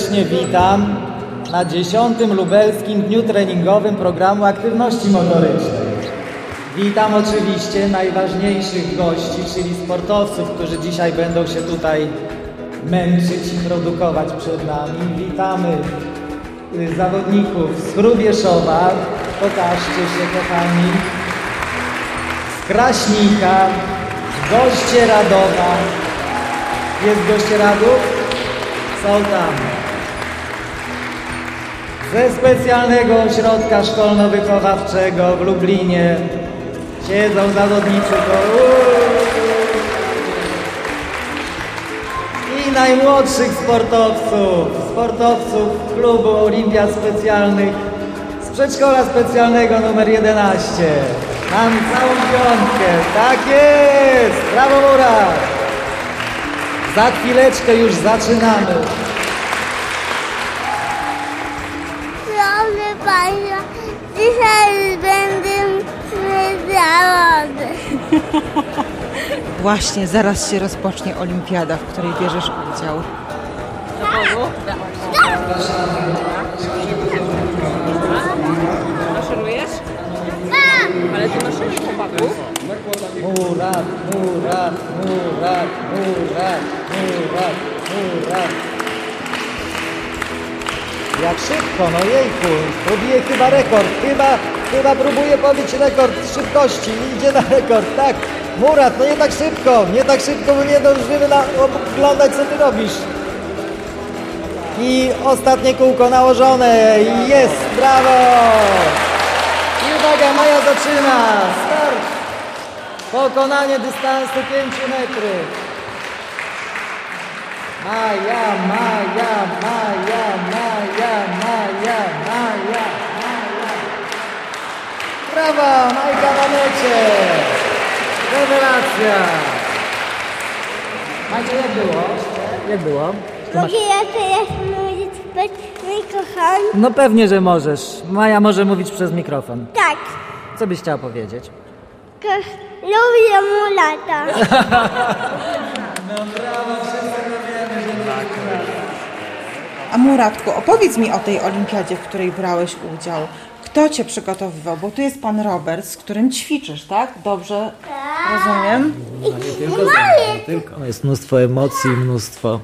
serdecznie witam na 10. Lubelskim Dniu Treningowym Programu Aktywności Motorycznej. Witam oczywiście najważniejszych gości, czyli sportowców, którzy dzisiaj będą się tutaj męczyć i produkować przed nami. Witamy y, zawodników z Hrubieszowa, pokażcie się kochani, z Kraśnika, goście Radowa. Jest goście Radów? Są tam. Ze specjalnego ośrodka szkolno-wychowawczego w Lublinie siedzą zawodnicy. To... I najmłodszych sportowców, sportowców klubu Olimpiad Specjalnych z przedszkola specjalnego numer 11. Mam całą piątkę. Tak jest! Brawo Murat! Za chwileczkę już zaczynamy. Dzisiaj będę zawody. Właśnie, zaraz się rozpocznie olimpiada, w której bierzesz udział. Maszerujesz? Ale ty maszerujesz chłopaków? Murat, Murat, Murat, Murat, Murat, Murat. Jak szybko, no jejku, próbuje chyba rekord, chyba, chyba próbuje pobić rekord szybkości, idzie na rekord, tak. Murat, no nie tak szybko, nie tak szybko, bo nie zdążymy na, oglądać co ty robisz. I ostatnie kółko nałożone, jest, brawo! I uwaga, Maja zaczyna, start! Pokonanie dystansu 5 metrów. Maja, Maja, Maja, Maja, Maja, Maja, Maja. Brawa, Majka na mecie. Rewelacja. Majka, jak było? Jak było? Mogę ja teraz mówić bez mikrofon? No pewnie, że możesz. Maja może mówić przez mikrofon. Tak. Co byś chciała powiedzieć? Lubię mu lata. A Muratku, opowiedz mi o tej olimpiadzie, w której brałeś udział. Kto cię przygotowywał? Bo tu jest pan Robert, z którym ćwiczysz, tak? Dobrze rozumiem? Tylko jest mnóstwo emocji, mnóstwo,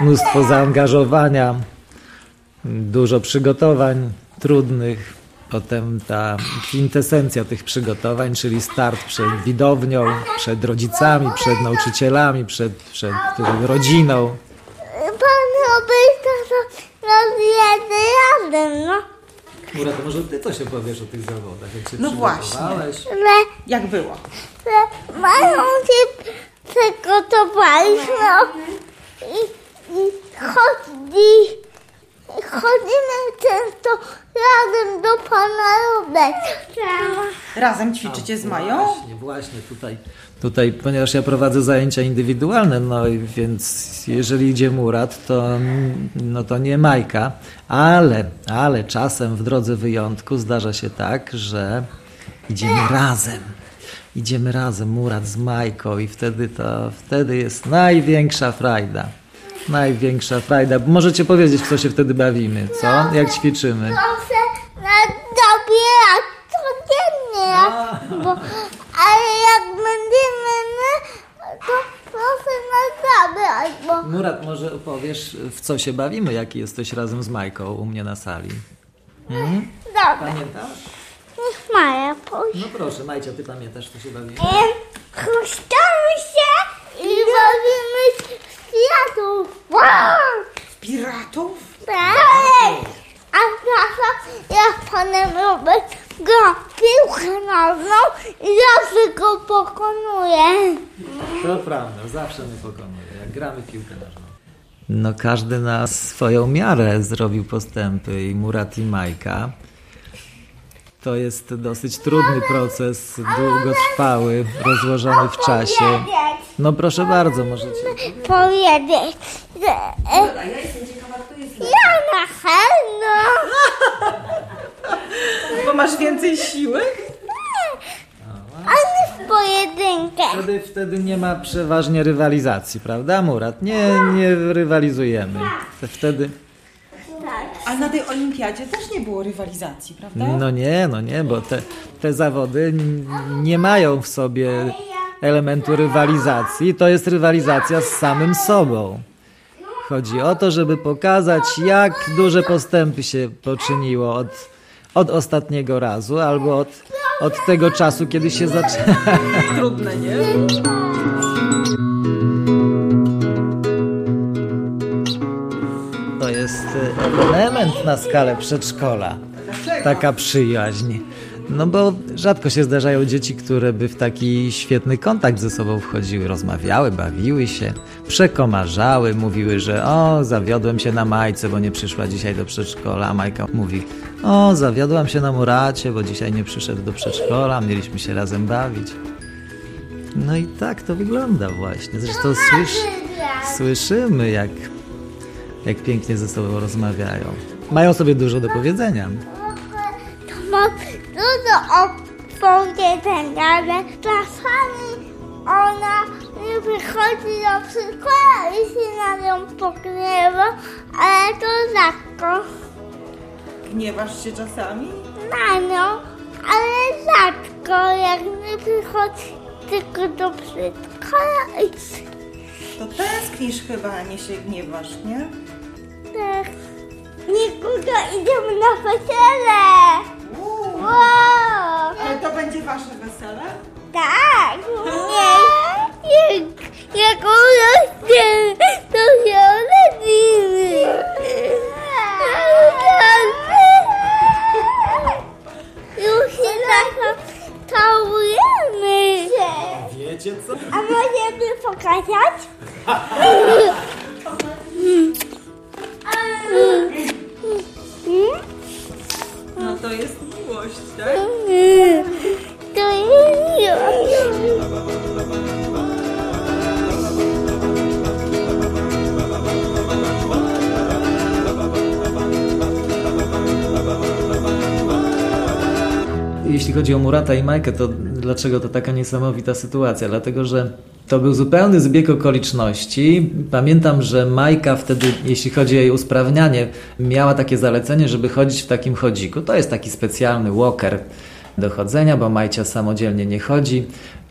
mnóstwo zaangażowania, dużo przygotowań trudnych. Potem ta kwintesencja tych przygotowań, czyli start przed widownią, przed rodzicami, przed nauczycielami, przed, przed rodziną. Pan Roberta to rozjedzie razem, no. Murat, to może ty coś opowiesz o tych zawodach, jak się No właśnie. przygotowałeś? Że, Jak było? że mają się przygotowali, no. I, i chodzi, i chodzimy często razem do pana Roberta. Razem ćwiczycie z Mają? Właśnie, właśnie tutaj, tutaj, ponieważ ja prowadzę zajęcia indywidualne, no więc jeżeli idzie Murat, to, no to nie Majka, ale, ale czasem w drodze wyjątku zdarza się tak, że idziemy razem. Idziemy razem, Murat z Majką i wtedy to, wtedy jest największa frajda. Największa frajda. Możecie powiedzieć, co się wtedy bawimy, co? Jak ćwiczymy? Proszę na dobierać codziennie, bo, ale jak będziemy my, to proszę nas zabrać, bo Murat, może opowiesz, w co się bawimy, jak jesteś razem z Majką u mnie na sali? Hmm? dobra, Pamiętasz? niech Maja pójdzie. No proszę, Majcia, ty pamiętasz, co się bawimy? Em, Chruszczamy się i bawimy światów. Wow! Piratów? Tak! A tata, jak panem Robert gra piłkę nożną i zawsze go pokonuje. To prawda, zawsze mnie pokonuje, jak gramy piłkę nożną. No każdy na swoją miarę zrobił postępy i Murat i Majka. To jest dosyć trudny proces, długotrwały, rozłożony w czasie. No proszę bardzo, możecie. powiedzieć, że e, ja na pewno Bo masz więcej siły? ani w pojedynkę. Wtedy, wtedy nie ma przeważnie rywalizacji, prawda Murat? Nie, nie rywalizujemy. Wtedy, A na tej olimpiadzie też nie było rywalizacji, prawda? No nie, no nie, bo te, te zawody nie mają w sobie elementu rywalizacji. To jest rywalizacja z samym sobą. Chodzi o to, żeby pokazać, jak duże postępy się poczyniło od, od ostatniego razu albo od, od tego czasu, kiedy się zaczęło. Trudne, nie? To jest y, element na skalę przedszkola. Taka przyjaźń. No bo rzadko się zdarzają dzieci, które by w taki świetny kontakt ze sobą wchodziły, rozmawiały, bawiły się, przekomarzały, mówiły, że o, zawiodłem się na Majce, bo nie przyszła dzisiaj do przedszkola, a Majka mówi, o, zawiodłam się na Muracie, bo dzisiaj nie przyszedł do przedszkola, mieliśmy się razem bawić. No i tak to wygląda właśnie. Zresztą słysz, słyszymy, jak, jak pięknie ze sobą rozmawiają. Mają sobie dużo do powiedzenia. To mam dużo opowiedzenia, ale czasami ona nie wychodzi do przedszkola i się na nią pogniewa, ale to rzadko Gniewasz się czasami? nią, ale rzadko jak nie przychodzi tylko do przedszkola i To tęsknisz chyba, a nie się gniewasz, nie? tak. Nikuto, idziemy na wesele! Wow! Ale to będzie wasze wesele? Tak! Nie! Jak, jak urośnie, to się urodzimy! Już się całujemy! Wiecie co? A możemy pokazać? No to jest miłość, tak? To jest miłość. Jeśli chodzi o Murata i Majkę, to dlaczego to taka niesamowita sytuacja? Dlatego, że to był zupełny zbieg okoliczności. Pamiętam, że Majka wtedy, jeśli chodzi o jej usprawnianie, miała takie zalecenie, żeby chodzić w takim chodziku. To jest taki specjalny walker do chodzenia, bo Majcia samodzielnie nie chodzi.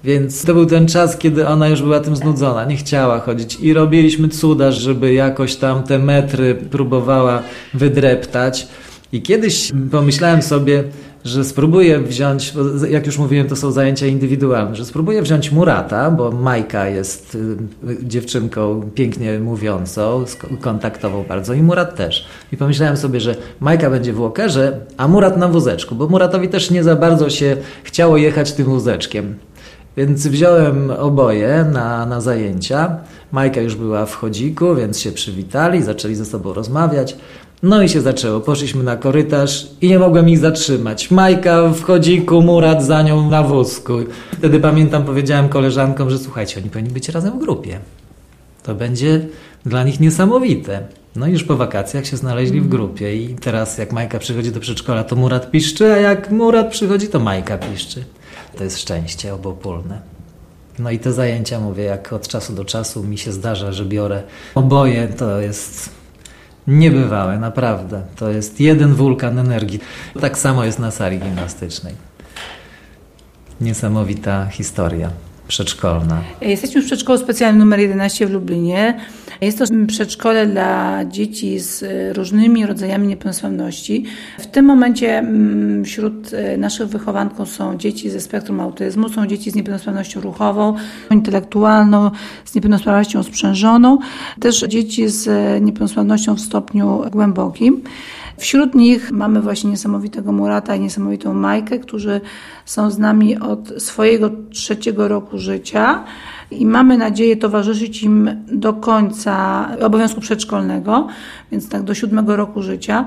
Więc to był ten czas, kiedy ona już była tym znudzona, nie chciała chodzić i robiliśmy cuda, żeby jakoś tam te metry próbowała wydreptać. I kiedyś pomyślałem sobie, że spróbuję wziąć, jak już mówiłem, to są zajęcia indywidualne, że spróbuję wziąć Murata, bo Majka jest y, dziewczynką pięknie mówiącą, kontaktową bardzo i Murat też. I pomyślałem sobie, że Majka będzie w walkerze, a Murat na wózeczku, bo Muratowi też nie za bardzo się chciało jechać tym wózeczkiem. Więc wziąłem oboje na, na zajęcia. Majka już była w chodziku, więc się przywitali, zaczęli ze sobą rozmawiać. No i się zaczęło. Poszliśmy na korytarz i nie mogłem ich zatrzymać. Majka w chodziku, Murat za nią na wózku. Wtedy pamiętam, powiedziałem koleżankom, że słuchajcie, oni powinni być razem w grupie. To będzie dla nich niesamowite. No i już po wakacjach się znaleźli w grupie i teraz jak Majka przychodzi do przedszkola, to Murat piszczy, a jak Murat przychodzi, to Majka piszczy. To jest szczęście obopólne. No i te zajęcia, mówię, jak od czasu do czasu mi się zdarza, że biorę oboje, to jest niebywałe, naprawdę. To jest jeden wulkan energii. Tak samo jest na sali gimnastycznej. Niesamowita historia przedszkolna. Jesteśmy w przedszkolu specjalnym numer 11 w Lublinie. Jest to przedszkole dla dzieci z e, różnymi rodzajami niepełnosprawności. W tym momencie mm, wśród e, naszych wychowanków są dzieci ze spektrum autyzmu, są dzieci z niepełnosprawnością ruchową, intelektualną, z niepełnosprawnością sprzężoną, też dzieci z e, niepełnosprawnością w stopniu głębokim. Wśród nich mamy właśnie niesamowitego Murata i niesamowitą Majkę, którzy są z nami od swojego trzeciego roku życia i mamy nadzieję towarzyszyć im do końca obowiązku przedszkolnego, więc tak do siódmego roku życia.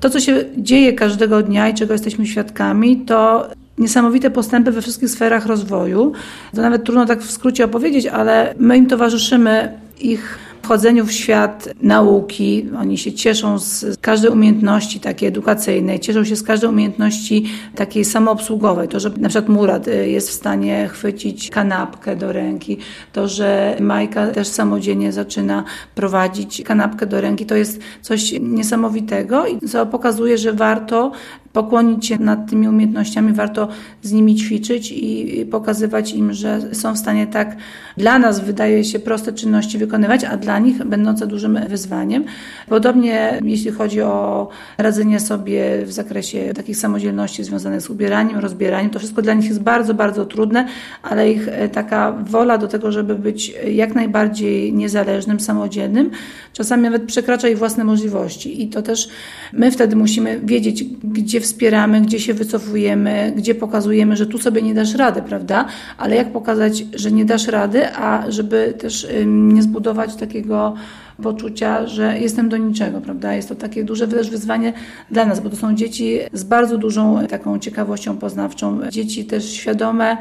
To, co się dzieje każdego dnia i czego jesteśmy świadkami, to niesamowite postępy we wszystkich sferach rozwoju. To nawet trudno tak w skrócie opowiedzieć, ale my im towarzyszymy ich wchodzeniu w świat nauki. Oni się cieszą z każdej umiejętności takiej edukacyjnej, cieszą się z każdej umiejętności takiej samoobsługowej. To, że na przykład Murat y, jest w stanie chwycić kanapkę do ręki, to, że Majka też samodzielnie zaczyna prowadzić kanapkę do ręki, to jest coś niesamowitego i co pokazuje, że warto pokłonić się nad tymi umiejętnościami, warto z nimi ćwiczyć i pokazywać im, że są w stanie tak dla nas wydaje się proste czynności wykonywać, a dla nich będące dużym wyzwaniem. Podobnie jeśli chodzi o radzenie sobie w zakresie takich samodzielności związanych z ubieraniem, rozbieraniem, to wszystko dla nich jest bardzo, bardzo trudne, ale ich e, taka wola do tego, żeby być jak najbardziej niezależnym, samodzielnym, czasami nawet przekracza ich własne możliwości i to też my wtedy musimy wiedzieć, gdzie wspieramy, gdzie się wycofujemy, gdzie pokazujemy, że tu sobie nie dasz rady, prawda? Ale jak pokazać, że nie dasz rady, a żeby też nie zbudować takiego poczucia, że jestem do niczego, prawda? Jest to takie duże też wyzwanie dla nas, bo to są dzieci z bardzo dużą taką ciekawością poznawczą, dzieci też świadome,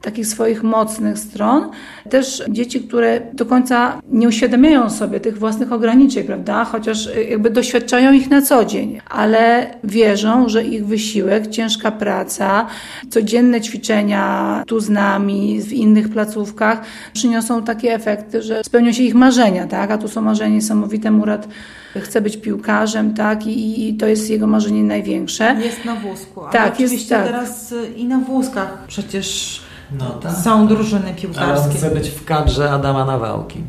takich swoich mocnych stron. Też dzieci, które do końca nie uświadamiają sobie tych własnych ograniczeń, prawda? Chociaż y, jakby doświadczają ich na co dzień, ale wierzą, że ich wysiłek, ciężka praca, codzienne ćwiczenia tu z nami, w innych placówkach przyniosą takie efekty, że spełnią się ich marzenia, tak? A tu są marzenia niesamowite. Murat chce być piłkarzem, tak? I, I, to jest jego marzenie największe. Jest na wózku. Tak, oczywiście jest tak. teraz y, i na wózkach przecież No tak. są drużyny Ale on piłkarskie. chce być w kadrze Adama Nawałki.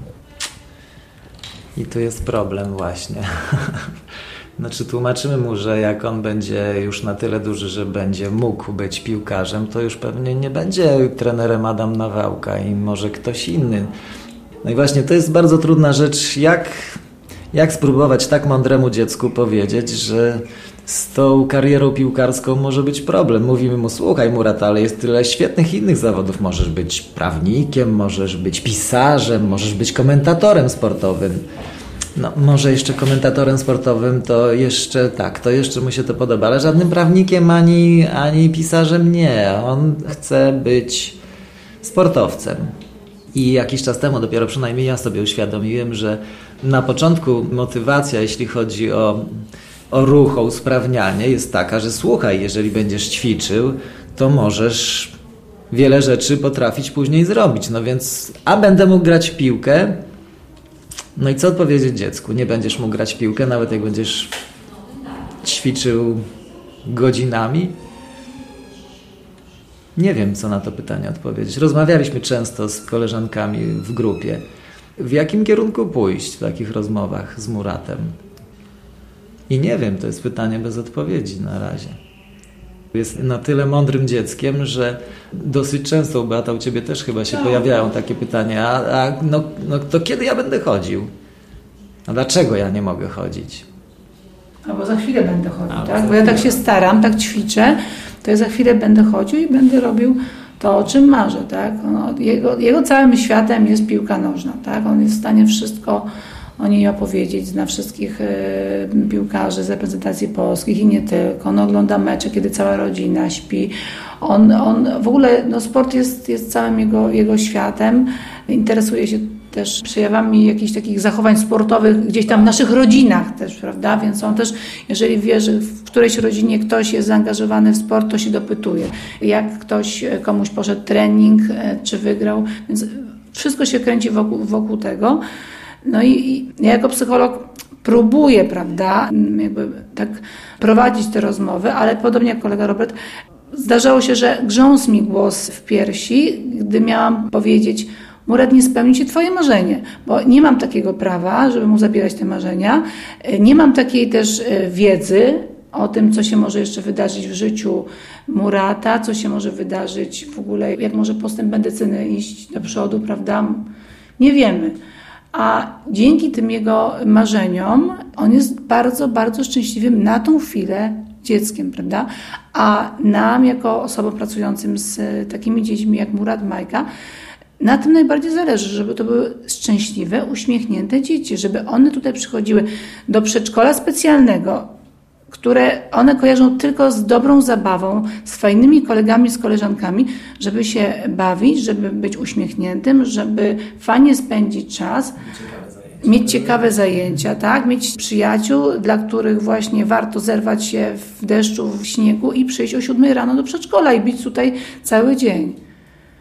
I tu jest problem właśnie. Znaczy tłumaczymy mu, że jak on będzie już na tyle duży, że będzie mógł być piłkarzem, to już pewnie nie będzie trenerem Adam Nawałka i może ktoś inny. No i właśnie to jest bardzo trudna rzecz, jak, jak spróbować tak mądremu dziecku powiedzieć, że z tą karierą piłkarską może być problem. Mówimy mu, słuchaj Murat, ale jest tyle świetnych innych zawodów. Możesz być prawnikiem, możesz być pisarzem, możesz być komentatorem sportowym. No, może jeszcze komentatorem sportowym to jeszcze tak, to jeszcze mu się to podoba, ale żadnym prawnikiem ani, ani pisarzem nie. On chce być sportowcem. I jakiś czas temu, dopiero przynajmniej ja sobie uświadomiłem, że na początku motywacja, jeśli chodzi o, o ruch, o usprawnianie, jest taka, że słuchaj, jeżeli będziesz ćwiczył, to możesz wiele rzeczy potrafić później zrobić. No więc, a będę mógł grać piłkę. No i co odpowiedzieć dziecku? Nie będziesz mógł grać piłkę, nawet jak będziesz ćwiczył godzinami? Nie wiem, co na to pytanie odpowiedzieć. Rozmawialiśmy często z koleżankami w grupie. W jakim kierunku pójść w takich rozmowach z Muratem? I nie wiem, to jest pytanie bez odpowiedzi na razie. Jest na tyle mądrym dzieckiem, że dosyć często Beata u Ciebie też chyba się pojawiają takie pytania, a, a no, no to kiedy ja będę chodził? A dlaczego ja nie mogę chodzić? No bo za chwilę będę chodził, A, tak? Bo ja tak się staram, tak ćwiczę, to ja za chwilę będę chodził i będę robił to, o czym marzę, tak? No, jego, jego całym światem jest piłka nożna, tak? On jest w stanie wszystko o niej opowiedzieć, zna wszystkich e, piłkarzy z reprezentacji polskich i nie tylko. On ogląda mecze, kiedy cała rodzina śpi. On, on w ogóle, no sport jest, jest całym jego, jego światem. Interesuje się też przejawami jakichś takich zachowań sportowych gdzieś tam w naszych rodzinach też, prawda? Więc on też, jeżeli wie, że w którejś rodzinie ktoś jest zaangażowany w sport, to się dopytuje. Jak ktoś e, komuś poszedł trening, e, czy wygrał. Więc wszystko się kręci wokół, wokół tego. No i, ja jako psycholog próbuję, prawda, m, jakby tak prowadzić te rozmowy, ale podobnie jak kolega Robert, zdarzało się, że grząsł mi głos w piersi, gdy miałam powiedzieć, Murat, nie spełni się Twoje marzenie, bo nie mam takiego prawa, żeby mu zabierać te marzenia. Nie mam takiej też e, wiedzy o tym, co się może jeszcze wydarzyć w życiu Murata, co się może wydarzyć w ogóle, jak może postęp medycyny iść do przodu, prawda? Nie wiemy. A dzięki tym jego marzeniom on jest bardzo, bardzo szczęśliwym na tą chwilę dzieckiem, prawda? A nam, jako osobom pracującym z takimi dziećmi jak Murat Majka, na tym najbardziej zależy, żeby to były szczęśliwe, uśmiechnięte dzieci, żeby one tutaj przychodziły do przedszkola specjalnego, które one kojarzą tylko z dobrą zabawą, z fajnymi kolegami, z koleżankami, żeby się bawić, żeby być uśmiechniętym, żeby fajnie spędzić czas. mieć ciekawe zajęcia, tak? Mieć przyjaciół, dla których właśnie warto zerwać się w deszczu, w śniegu i przyjść o 7 rano do przedszkola i być tutaj cały dzień.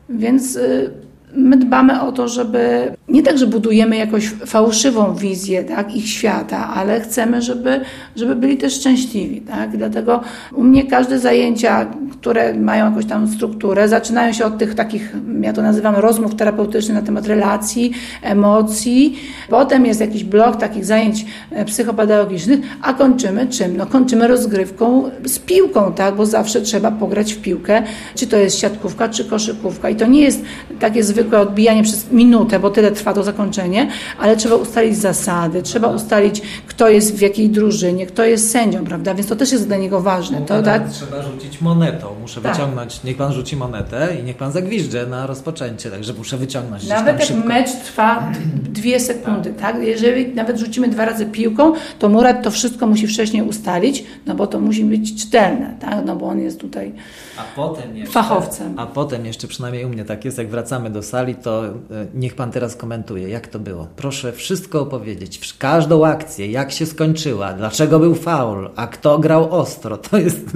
Więc y, my dbamy o to, żeby nie tak, że budujemy jakąś fałszywą wizję tak, ich świata, ale chcemy, żeby, żeby byli też szczęśliwi. Tak? Dlatego u mnie każde zajęcia, które mają jakąś tam strukturę, zaczynają się od tych takich, ja to nazywam rozmów terapeutycznych na temat relacji, emocji. Potem jest jakiś blok takich zajęć e, psychopedagogicznych, a kończymy czym? No kończymy rozgrywką z piłką, tak? bo zawsze trzeba pograć w piłkę, czy to jest siatkówka, czy koszykówka. I to nie jest takie zwykłe odbijanie przez minutę, bo tyle trwa to zakończenie, ale trzeba ustalić zasady, trzeba ustalić, kto jest w jakiej drużynie, kto jest sędzią, prawda? Więc to też jest dla niego ważne. To, tak? Trzeba rzucić monetą. Muszę Tak. wyciągnąć. Niech pan rzuci monetę i niech pan zagwizdże na rozpoczęcie, także muszę wyciągnąć Nawet jak szybko. mecz trwa dwie sekundy, tak? Jeżeli nawet rzucimy dwa razy piłką, to Murat to wszystko musi wcześniej ustalić, no bo to musi być czytelne, tak? No bo on jest tutaj A potem jeszcze, Fachowcem. A potem jeszcze, przynajmniej u mnie tak jest, jak wracamy do sali, to e, niech pan teraz komentuje, jak to było. Proszę wszystko opowiedzieć, każdą akcję, jak się skończyła, dlaczego był faul, a kto grał ostro. To jest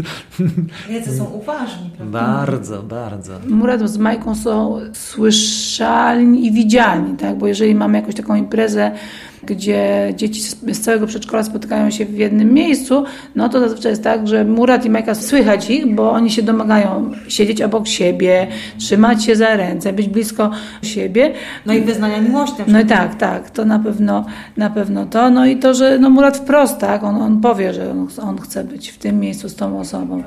Jacy są uważni, prawda? bardzo, bardzo. Murat z Majką są słyszalni i widzialni, tak? bo jeżeli mamy jakąś taką imprezę, gdzie dzieci z całego przedszkola spotykają się w jednym miejscu, no to zazwyczaj jest tak, że Murat i Majka słychać ich, bo oni się domagają siedzieć obok siebie, trzymać się za ręce, być blisko siebie. No i wyznania miłości. No i tak, tak, to na pewno, na pewno to. No i to, że no Murat wprost, tak, on, on powie, że on, on chce być w tym miejscu z tą osobą.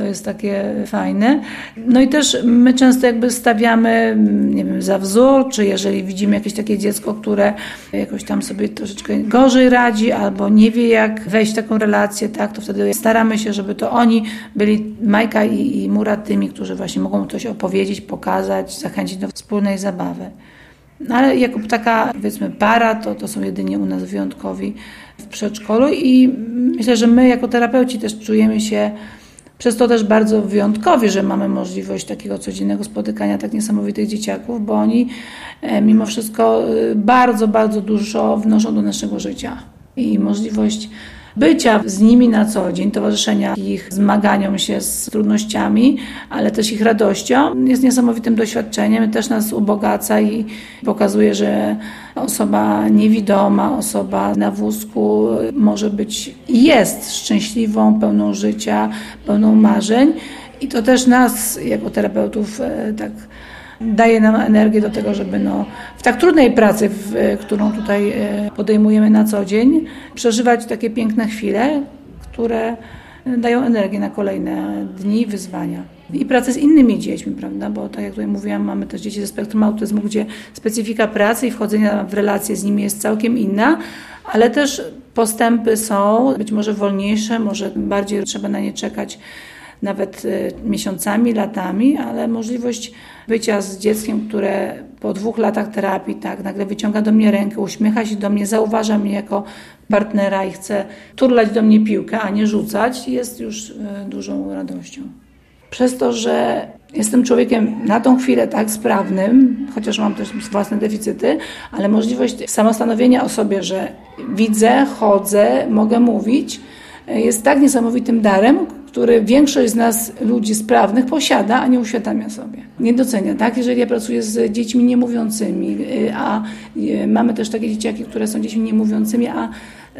To jest takie fajne. No i też my często jakby stawiamy, nie wiem, za wzór, czy jeżeli widzimy jakieś takie dziecko, które jakoś tam sobie troszeczkę gorzej radzi, albo nie wie jak wejść w taką relację, tak, to wtedy staramy się, żeby to oni byli, Majka i, i Murat, tymi, którzy właśnie mogą coś opowiedzieć, pokazać, zachęcić do wspólnej zabawy. No ale jako taka, powiedzmy, para, to, to są jedynie u nas wyjątkowi w przedszkolu i myślę, że my jako terapeuci też czujemy się przez to też bardzo wyjątkowi, że mamy możliwość takiego codziennego spotykania tak niesamowitych dzieciaków, bo oni e, mimo wszystko e, bardzo, bardzo dużo wnoszą do naszego życia. I możliwość bycia z nimi na co dzień, towarzyszenia ich zmaganiom się z trudnościami, ale też ich radością. Jest niesamowitym doświadczeniem, też nas ubogaca i pokazuje, że osoba niewidoma, osoba na wózku może być i jest szczęśliwą, pełną życia, pełną marzeń. I to też nas jako terapeutów e, tak daje nam energię do tego, żeby no, w tak trudnej pracy, w, którą tutaj e, podejmujemy na co dzień, przeżywać takie piękne chwile, które dają energię na kolejne dni, wyzwania. I pracę z innymi dziećmi, prawda? Bo tak jak tutaj mówiłam, mamy też dzieci ze spektrum autyzmu, gdzie specyfika pracy i wchodzenia w relacje z nimi jest całkiem inna, ale też postępy są być może wolniejsze, może bardziej trzeba na nie czekać nawet y, miesiącami, latami, ale możliwość bycia z dzieckiem, które po dwóch latach terapii tak nagle wyciąga do mnie rękę, uśmiecha się do mnie, zauważa mnie jako partnera i chce turlać do mnie piłkę, a nie rzucać, jest już y, dużą radością. Przez to, że jestem człowiekiem na tą chwilę tak sprawnym, chociaż mam też własne deficyty, ale możliwość samostanowienia o sobie, że widzę, chodzę, mogę mówić, jest tak niesamowitym darem, który większość z nas, ludzi sprawnych, posiada, a nie uświadamia sobie. Nie docenia, tak? Jeżeli ja pracuję z dziećmi niemówiącymi, y, a y, mamy też takie dzieciaki, które są dziećmi niemówiącymi, a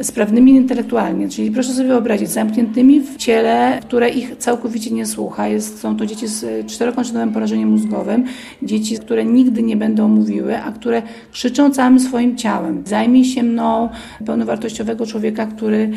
sprawnymi intelektualnie, czyli proszę sobie wyobrazić, zamkniętymi w ciele, które ich całkowicie nie słucha. Jest, są to dzieci z czterokończynowym porażeniem mózgowym, dzieci, które nigdy nie będą mówiły, a które krzyczą całym swoim ciałem. Zajmij się mną, pełnowartościowego człowieka, który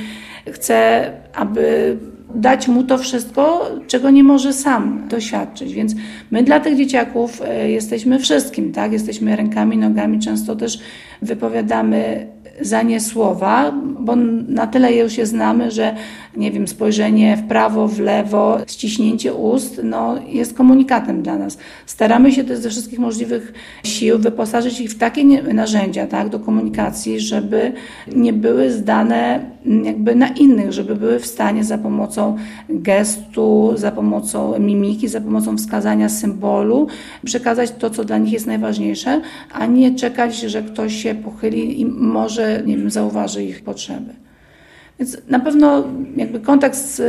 chce, aby dać mu to wszystko, czego nie może sam doświadczyć. Więc my dla tych dzieciaków e, jesteśmy wszystkim, tak? Jesteśmy rękami, nogami, często też wypowiadamy za nie słowa, bo na tyle już się znamy, że nie wiem, spojrzenie w prawo, w lewo, ściśnięcie ust, no, jest komunikatem dla nas. Staramy się też ze wszystkich możliwych sił wyposażyć ich w takie narzędzia tak, do komunikacji, żeby nie były zdane mm, jakby na innych, żeby były w stanie za pomocą gestu, za pomocą mimiki, za pomocą wskazania symbolu przekazać to, co dla nich jest najważniejsze, a nie czekać, że ktoś się pochyli i może, nie wiem, zauważy ich potrzeby. Więc na pewno jakby kontakt z,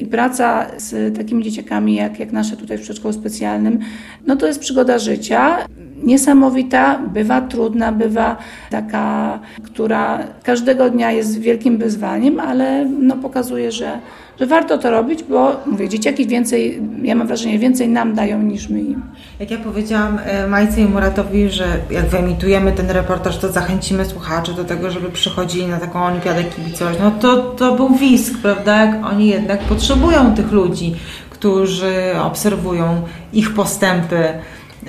i praca z takimi dzieciakami jak, jak nasze tutaj w przedszkolu specjalnym, no to jest przygoda życia. Niesamowita, bywa trudna, bywa taka, która każdego dnia jest wielkim wyzwaniem, ale no pokazuje, że, że warto to robić, bo mówię, dzieciaki więcej, ja mam wrażenie, więcej nam dają niż my im. Jak ja powiedziałam e, Majce i Muratowi, że jak wyemitujemy ten reportaż, to zachęcimy słuchaczy do tego, żeby przychodzili na taką olimpiadę kibicować, no to, to był wisk, prawda? Jak oni jednak potrzebują tych ludzi, którzy obserwują ich postępy,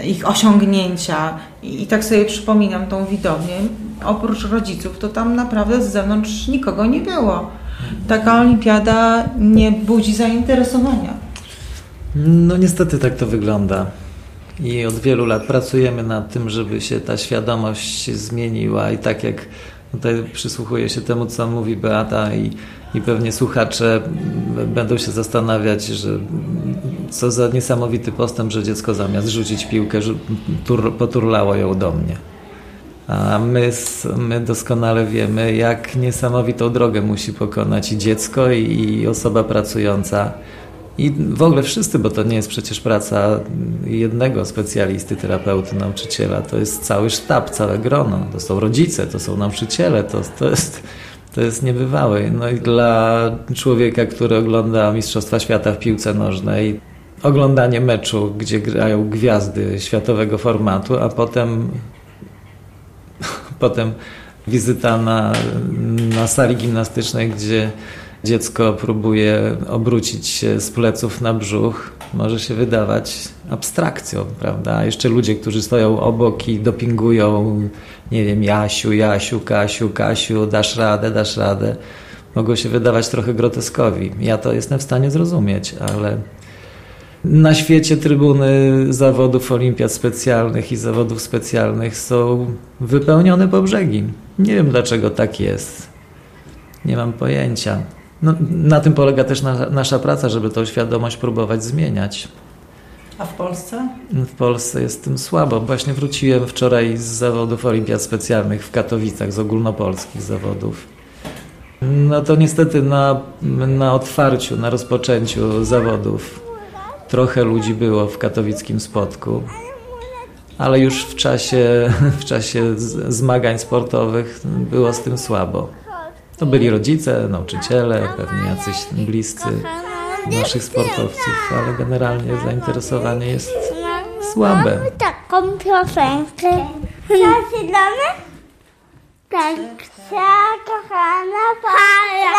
ich osiągnięcia. I, I tak sobie przypominam tą widownię. Oprócz rodziców, to tam naprawdę z zewnątrz nikogo nie było. Taka olimpiada nie budzi zainteresowania. No niestety tak to wygląda. I od wielu lat pracujemy nad tym, żeby się ta świadomość zmieniła i tak jak tutaj przysłuchuję się temu, co mówi Beata i, i pewnie słuchacze będą się zastanawiać, że co za niesamowity postęp, że dziecko zamiast rzucić piłkę, tur, poturlało ją do mnie. A my, my doskonale wiemy, jak niesamowitą drogę musi pokonać i dziecko, i osoba pracująca. I w ogóle wszyscy, bo to nie jest przecież praca jednego specjalisty, terapeuty, nauczyciela. To jest cały sztab, całe grono. To są rodzice, to są nauczyciele, to, to, jest, to jest niebywałe. No i dla człowieka, który ogląda Mistrzostwa Świata w piłce nożnej, oglądanie meczu, gdzie grają gwiazdy światowego formatu, a potem Potem wizyta na, na sali gimnastycznej, gdzie dziecko próbuje obrócić się z pleców na brzuch, może się wydawać abstrakcją, prawda? A jeszcze ludzie, którzy stoją obok i dopingują, nie wiem, Jasiu, Jasiu, Kasiu, Kasiu, dasz radę, dasz radę, mogą się wydawać trochę groteskowi. Ja to jestem w stanie zrozumieć, ale na świecie trybuny zawodów olimpiad specjalnych i zawodów specjalnych są wypełnione po brzegi. Nie wiem dlaczego tak jest. Nie mam pojęcia. No, na tym polega też na, nasza praca, żeby tą świadomość próbować zmieniać. A w Polsce? W Polsce jest tym słabo. Właśnie wróciłem wczoraj z zawodów olimpiad specjalnych w Katowicach, z ogólnopolskich zawodów. No to niestety na, na otwarciu, na rozpoczęciu zawodów trochę ludzi było w katowickim spotku, ale już w czasie, w czasie zmagań sportowych było z tym słabo. To byli rodzice, nauczyciele, pewnie jacyś bliscy naszych sportowców, ale generalnie zainteresowanie jest słabe. Taką piosenkę. Zaczynamy? Tak, chcę, kochana para.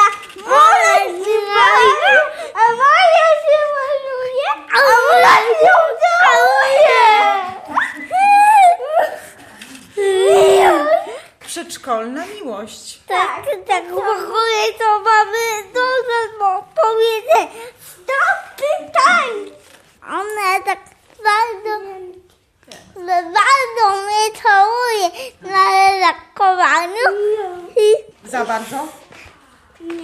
Moja się maluje, a moja się maluje, a moja się całuje. Przedszkolna miłość. Tak, tak, w ogóle to mamy dużo powiedzeń. Stop pytań! One tak bardzo, bardzo mnie całuje na redakowaniu. I Za bardzo? nie,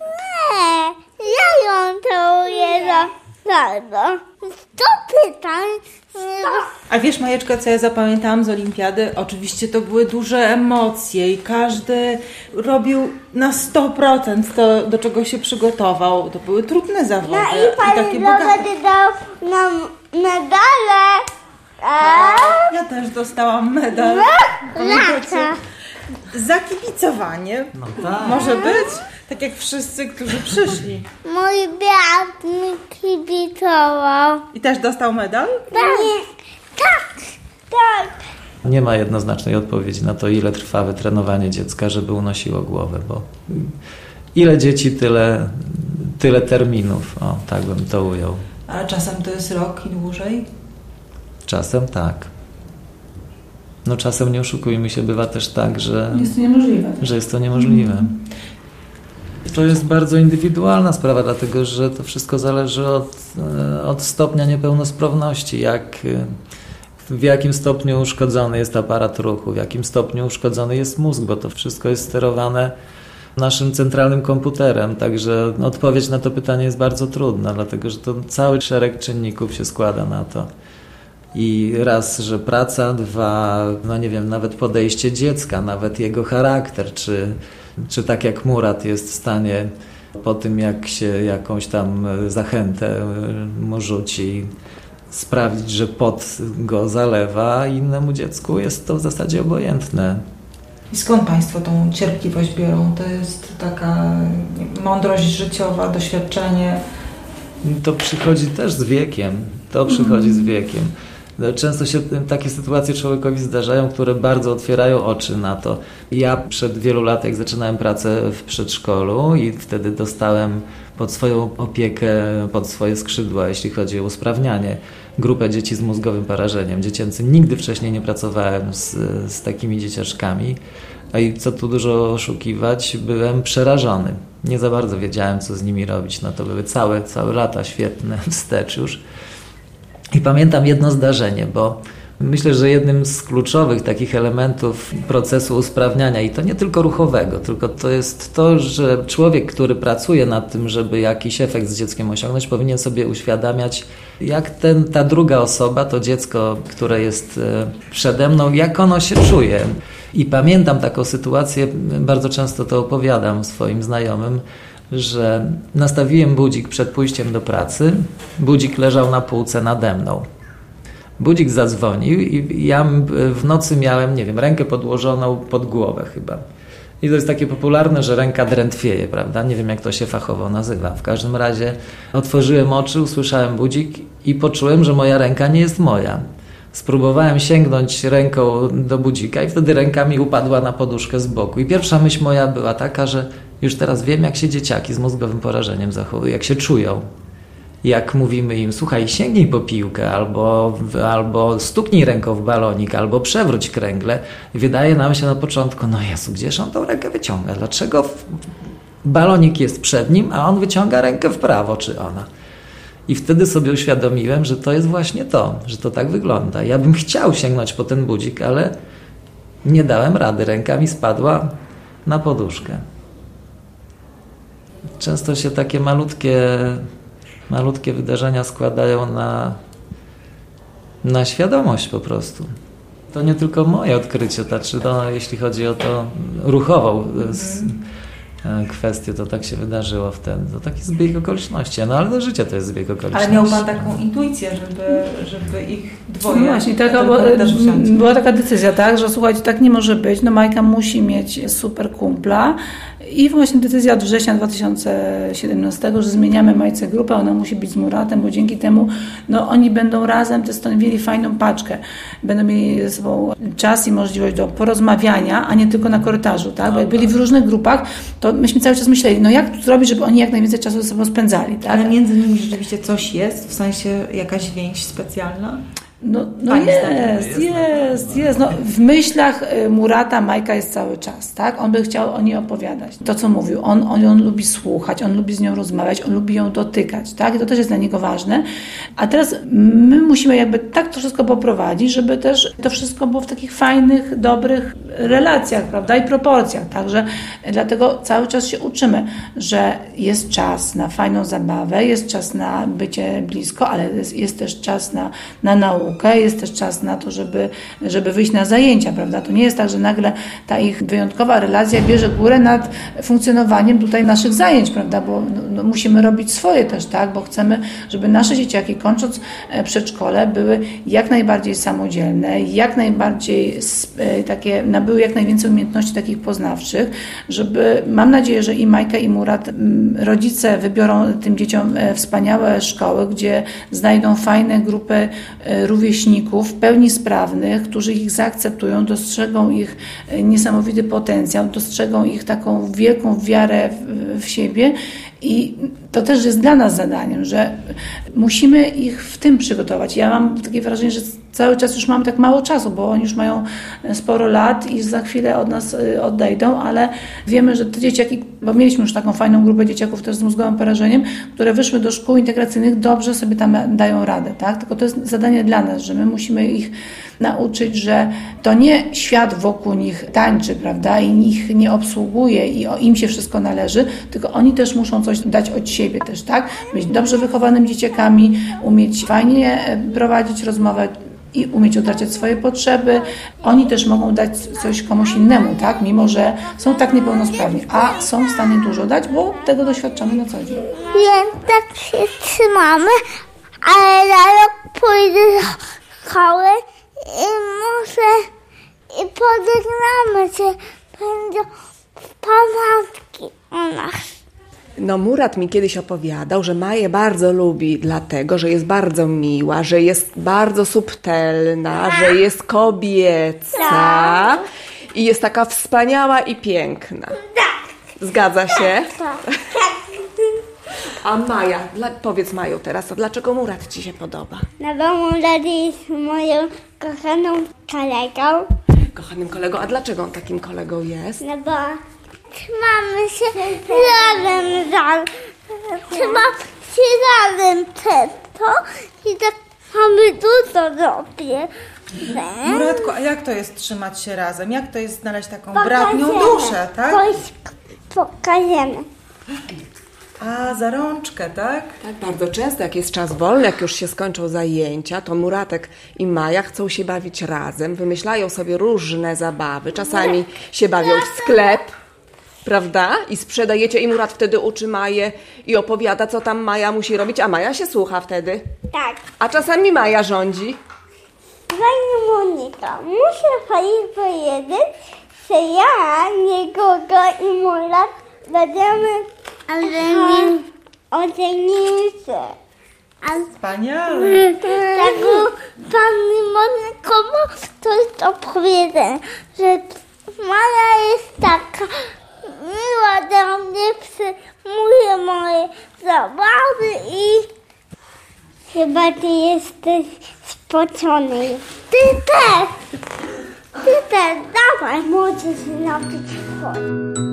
nie, ja ją całuję za bardzo. Stop pytań. A wiesz, Majeczka, co ja zapamiętałam z olimpiady? Oczywiście to były duże emocje i każdy robił na 100% to, do czego się przygotował. To były trudne zawody No i i takie bogate. Dał nam medale. A? Ja też dostałam medal. Pamiętacie? Za kibicowanie. No tak. Może być? Tak jak wszyscy, którzy przyszli. Mój brat mi kibicował. I też dostał medal? Tak. Tak. Tak. Nie ma jednoznacznej odpowiedzi na to, ile trwa wytrenowanie dziecka, żeby unosiło głowę, bo ile dzieci, tyle, tyle terminów. O, tak bym to ujął. A czasem to jest rok i dłużej? Czasem tak. no czasem nie oszukujmy się, bywa też tak, że Jest to niemożliwe. że jest to niemożliwe. To jest bardzo indywidualna sprawa, dlatego że to wszystko zależy od, e, od stopnia niepełnosprawności, jak, e, w jakim stopniu uszkodzony jest aparat ruchu, w jakim stopniu uszkodzony jest mózg, bo to wszystko jest sterowane naszym centralnym komputerem, także odpowiedź na to pytanie jest bardzo trudna, dlatego że to cały szereg czynników się składa na to. I raz, że praca, dwa, no nie wiem, nawet podejście dziecka, nawet jego charakter, czy, czy tak jak Murat jest w stanie po tym, jak się jakąś tam zachętę mu rzuci, sprawić, że pot go zalewa, innemu dziecku jest to w zasadzie obojętne. I skąd Państwo tą cierpliwość biorą? To jest taka mądrość życiowa, doświadczenie. To przychodzi też z wiekiem. To przychodzi z wiekiem. Często się takie sytuacje człowiekowi zdarzają, które bardzo otwierają oczy na to. Ja przed wielu lat, jak zaczynałem pracę w przedszkolu i wtedy dostałem pod swoją opiekę, pod swoje skrzydła, jeśli chodzi o usprawnianie, grupę dzieci z mózgowym porażeniem dziecięcym. Nigdy wcześniej nie pracowałem z, z takimi dzieciaczkami. A i co tu dużo oszukiwać, byłem przerażony. Nie za bardzo wiedziałem, co z nimi robić. No to były całe, całe lata świetne wstecz już. I pamiętam jedno zdarzenie, bo myślę, że jednym z kluczowych takich elementów procesu usprawniania, i to nie tylko ruchowego, tylko to jest to, że człowiek, który pracuje nad tym, żeby jakiś efekt z dzieckiem osiągnąć, powinien sobie uświadamiać, jak ten, ta druga osoba, to dziecko, które jest e, przede mną, jak ono się czuje. I pamiętam taką sytuację, bardzo często to opowiadam swoim znajomym, że nastawiłem budzik przed pójściem do pracy. Budzik leżał na półce nade mną. Budzik zadzwonił i ja w nocy miałem, nie wiem, rękę podłożoną pod głowę chyba. I to jest takie popularne, że ręka drętwieje, prawda? Nie wiem, jak to się fachowo nazywa. W każdym razie otworzyłem oczy, usłyszałem budzik i poczułem, że moja ręka nie jest moja. Spróbowałem sięgnąć ręką do budzika i wtedy ręka mi upadła na poduszkę z boku. I pierwsza myśl moja była taka, że już teraz wiem, jak się dzieciaki z mózgowym porażeniem zachowują, jak się czują. Jak mówimy im, słuchaj, sięgnij po piłkę, albo, albo stuknij ręką w balonik, albo przewróć kręgle. Wydaje nam się na początku, no Jezu, gdzież on tą rękę wyciąga? Dlaczego balonik jest przed nim, a on wyciąga rękę w prawo, czy ona? I wtedy sobie uświadomiłem, że to jest właśnie to, że to tak wygląda. Ja bym chciał sięgnąć po ten budzik, ale nie dałem rady. Ręka mi spadła na poduszkę. Często się takie malutkie, malutkie wydarzenia składają na, na świadomość po prostu. To nie tylko moje odkrycie, znaczy to, jeśli chodzi o to ruchową mm. kwestię, to tak się wydarzyło wtedy. To taki zbieg okoliczności. No ale do życia to jest zbieg okoliczności. Ale miał Pan taką intuicję, żeby, żeby ich dwoje... No właśnie, taka, bo, była taka decyzja, tak, że słuchajcie, tak nie może być. No Majka musi mieć super kumpla i właśnie decyzja od września 2017, że zmieniamy Majce grupę, ona musi być z Muratem, bo dzięki temu no, oni będą razem to stanowili fajną paczkę. Będą mieli ze sobą czas i możliwość do porozmawiania, a nie tylko na korytarzu, tak? Bo jak byli w różnych grupach, to myśmy cały czas myśleli, no jak to zrobić, żeby oni jak najwięcej czasu ze sobą spędzali, tak? Ale między nimi rzeczywiście coś jest, w sensie jakaś więź specjalna? No, no jest, jest, jest. No, w myślach y, Murata Majka jest cały czas, tak? On by chciał o niej opowiadać. To, co mówił, on, on ją lubi słuchać, on lubi z nią rozmawiać, on lubi ją dotykać, tak? I to też jest dla niego ważne. A teraz my musimy jakby tak to wszystko poprowadzić, żeby też to wszystko było w takich fajnych, dobrych relacjach, prawda? I proporcjach. Także dlatego cały czas się uczymy, że jest czas na fajną zabawę, jest czas na bycie blisko, ale jest, jest też czas na, na naukę naukę, jest też czas na to, żeby, żeby wyjść na zajęcia, prawda? To nie jest tak, że nagle ta ich wyjątkowa relacja bierze górę nad funkcjonowaniem tutaj naszych zajęć, prawda? Bo no, no, musimy robić swoje też, tak? Bo chcemy, żeby nasze dzieciaki kończąc e, przedszkole były jak najbardziej samodzielne, jak najbardziej e, takie, nabyły jak najwięcej umiejętności takich poznawczych, żeby, mam nadzieję, że i Majka i Murat, rodzice wybiorą tym dzieciom e, wspaniałe szkoły, gdzie znajdą fajne grupy rówieśników, rówieśników, w pełni sprawnych, którzy ich zaakceptują, dostrzegą ich e, niesamowity potencjał, dostrzegą ich taką wielką wiarę w, w siebie I to też jest dla nas zadaniem, że musimy ich w tym przygotować. Ja mam takie wrażenie, że cały czas już mamy tak mało czasu, bo oni już mają sporo lat i za chwilę od nas y, odejdą, ale wiemy, że te dzieciaki, bo mieliśmy już taką fajną grupę dzieciaków też z mózgowym porażeniem, które wyszły do szkół integracyjnych, dobrze sobie tam dają radę, tak? Tylko to jest zadanie dla nas, że my musimy ich nauczyć, że to nie świat wokół nich tańczy, prawda, i ich nie obsługuje i o- im się wszystko należy, tylko oni też muszą coś dać od siebie też, tak? Być dobrze wychowanymi dzieciakami, umieć fajnie e, prowadzić rozmowę, i umieć odradzać swoje potrzeby. Oni też mogą dać coś komuś innemu, tak? Mimo, że są tak niepełnosprawni, a są w stanie dużo dać, bo tego doświadczamy na co dzień. Więc tak się trzymamy, ale za rok pójdę do szkoły i może i pożegnamy się. Będą pamiątki u nas. No, Murat mi kiedyś opowiadał, że Maję bardzo lubi, dlatego że jest bardzo miła, że jest bardzo subtelna, że jest kobieca i jest taka wspaniała i piękna. Zgadza się? A Maja, dla, powiedz Maju teraz, a dlaczego Murat ci się podoba? Na domu Lady jest moją kochaną kolegą, Kochanym kolego, a dlaczego on takim kolegą jest? no bo trzymamy się razem, razem. Trzymamy się razem przez to i tak mamy dużo robię. Muratku, a jak to jest trzymać się razem? Jak to jest znaleźć taką bratnią duszę, tak? Coś pokażemy. A, za rączkę, tak? Tak, bardzo często, jak jest czas wolny, jak już się skończą zajęcia, to Muratek i Maja chcą się bawić razem, wymyślają sobie różne zabawy. Czasami się bawią w sklep, prawda? I sprzedajecie i Murat wtedy uczy Maję i opowiada, co tam Maja musi robić, a Maja się słucha wtedy. Tak. A czasami Maja rządzi. Pani Monika, muszę pani powiedzieć, że ja, Niegoga i Murat będziemy ale nie ocenicy. Wspaniale. Tak, pani Moniko, ma coś opowiedzenia, że Maja jest taka miła do mnie, przyjmuje moje zabawy i chyba ty jesteś spocony. Ty też! Ty też, dawaj, możesz się napić wody.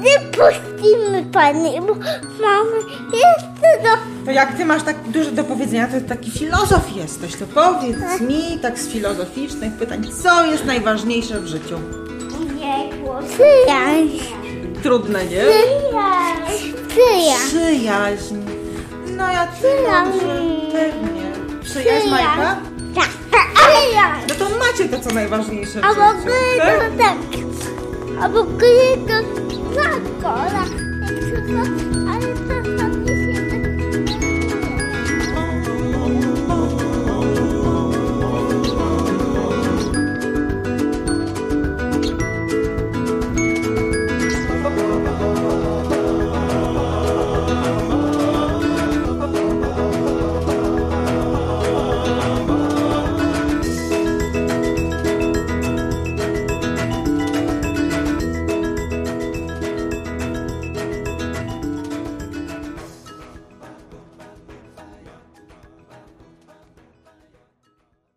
Nie puścimy pani, bo mamy jeszcze do... To jak ty masz tak dużo do powiedzenia, to taki filozof jesteś, to powiedz mi tak z filozoficznych pytań, co jest najważniejsze w życiu? Przyjaźń. Trudne, nie? Przyjaźń. Przyjaźń. Przyjaźń. No ja Przyjaźń. że pewnie. Przyjaźń, Majka? Tak. Przyjaźń. No to macie to, co najważniejsze w A w życiu. ogóle tak? to tak. A w ogóle to rzadko, ale, ale to